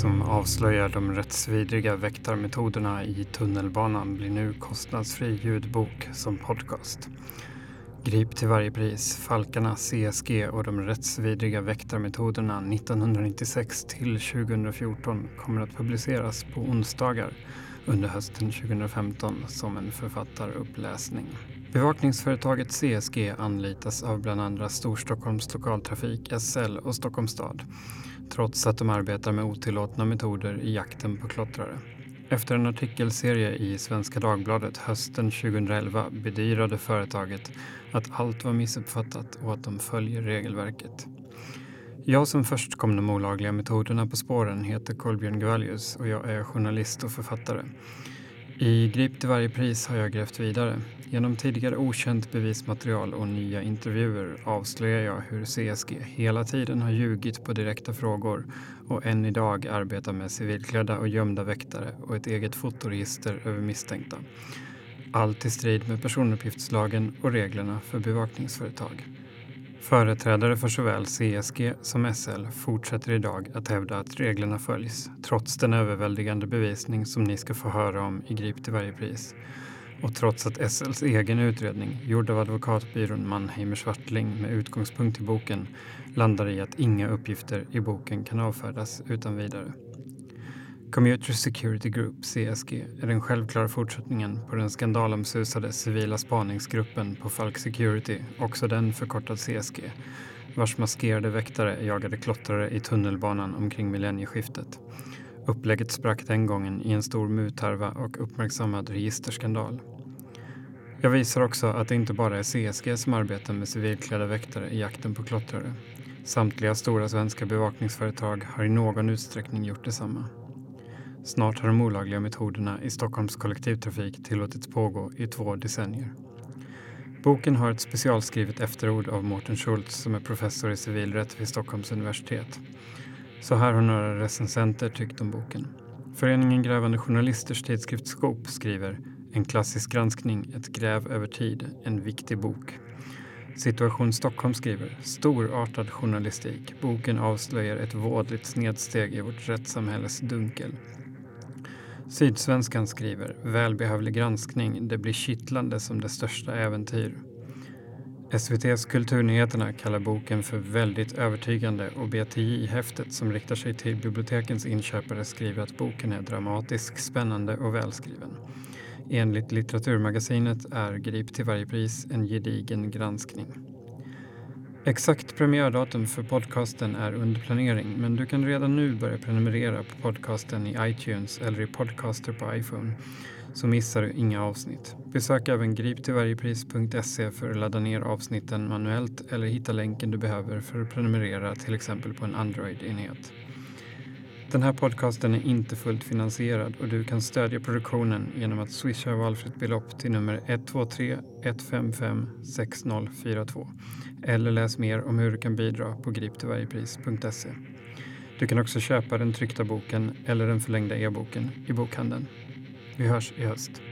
som avslöjar de rättsvidriga väktarmetoderna i tunnelbanan blir nu kostnadsfri ljudbok som podcast. Grip till varje pris, Falkarna, CSG och de rättsvidriga väktarmetoderna 1996 till 2014 kommer att publiceras på onsdagar under hösten 2015 som en författaruppläsning. Bevakningsföretaget CSG anlitas av bland andra Storstockholms lokaltrafik, SL och Stockholms stad trots att de arbetar med otillåtna metoder i jakten på klottrare. Efter en artikelserie i Svenska Dagbladet hösten 2011 bedyrade företaget att allt var missuppfattat och att de följer regelverket. Jag som först kom de olagliga metoderna på spåren heter Kolbjörn Gvallius och jag är journalist och författare. I Grip till varje pris har jag grävt vidare. Genom tidigare okänt bevismaterial och nya intervjuer avslöjar jag hur CSG hela tiden har ljugit på direkta frågor och än idag arbetar med civilklädda och gömda väktare och ett eget fotoregister över misstänkta. Allt i strid med personuppgiftslagen och reglerna för bevakningsföretag. Företrädare för såväl CSG som SL fortsätter idag att hävda att reglerna följs trots den överväldigande bevisning som ni ska få höra om i Grip till varje pris. Och trots att SLs egen utredning, gjord av advokatbyrån Mannheimer Swartling med utgångspunkt i boken, landar i att inga uppgifter i boken kan avfärdas utan vidare. Commuter Security Group, CSG, är den självklara fortsättningen på den skandalomsusade civila spaningsgruppen på Falk Security, också den förkortad CSG, vars maskerade väktare jagade klottrare i tunnelbanan omkring millennieskiftet. Upplägget sprack den gången i en stor muthärva och uppmärksammad registerskandal. Jag visar också att det inte bara är CSG som arbetar med civilklädda väktare i jakten på klottrare. Samtliga stora svenska bevakningsföretag har i någon utsträckning gjort detsamma. Snart har de olagliga metoderna i Stockholms kollektivtrafik tillåtits pågå i två decennier. Boken har ett specialskrivet efterord av Mårten Schultz som är professor i civilrätt vid Stockholms universitet. Så här har några recensenter tyckt om boken. Föreningen Grävande Journalisters tidskrift Skop skriver En klassisk granskning, ett gräv över tid, en viktig bok. Situation Stockholm skriver Storartad journalistik. Boken avslöjar ett vådligt snedsteg i vårt rättssamhälles dunkel. Sydsvenskan skriver Välbehövlig granskning. Det blir kittlande som det största äventyr. SVTs Kulturnyheterna kallar boken för väldigt övertygande och BTJ-häftet som riktar sig till bibliotekens inköpare skriver att boken är dramatisk, spännande och välskriven. Enligt Litteraturmagasinet är Grip till varje pris en gedigen granskning. Exakt premiärdatum för podcasten är under planering men du kan redan nu börja prenumerera på podcasten i iTunes eller i Podcaster på iPhone så missar du inga avsnitt. Besök även griptillvarjepris.se för att ladda ner avsnitten manuellt eller hitta länken du behöver för att prenumerera till exempel på en Android-enhet. Den här podcasten är inte fullt finansierad och du kan stödja produktionen genom att swisha valfritt belopp till nummer 123 155 6042 eller läs mer om hur du kan bidra på griptillvarjepris.se. Du kan också köpa den tryckta boken eller den förlängda e-boken i bokhandeln. Vi hörs i höst.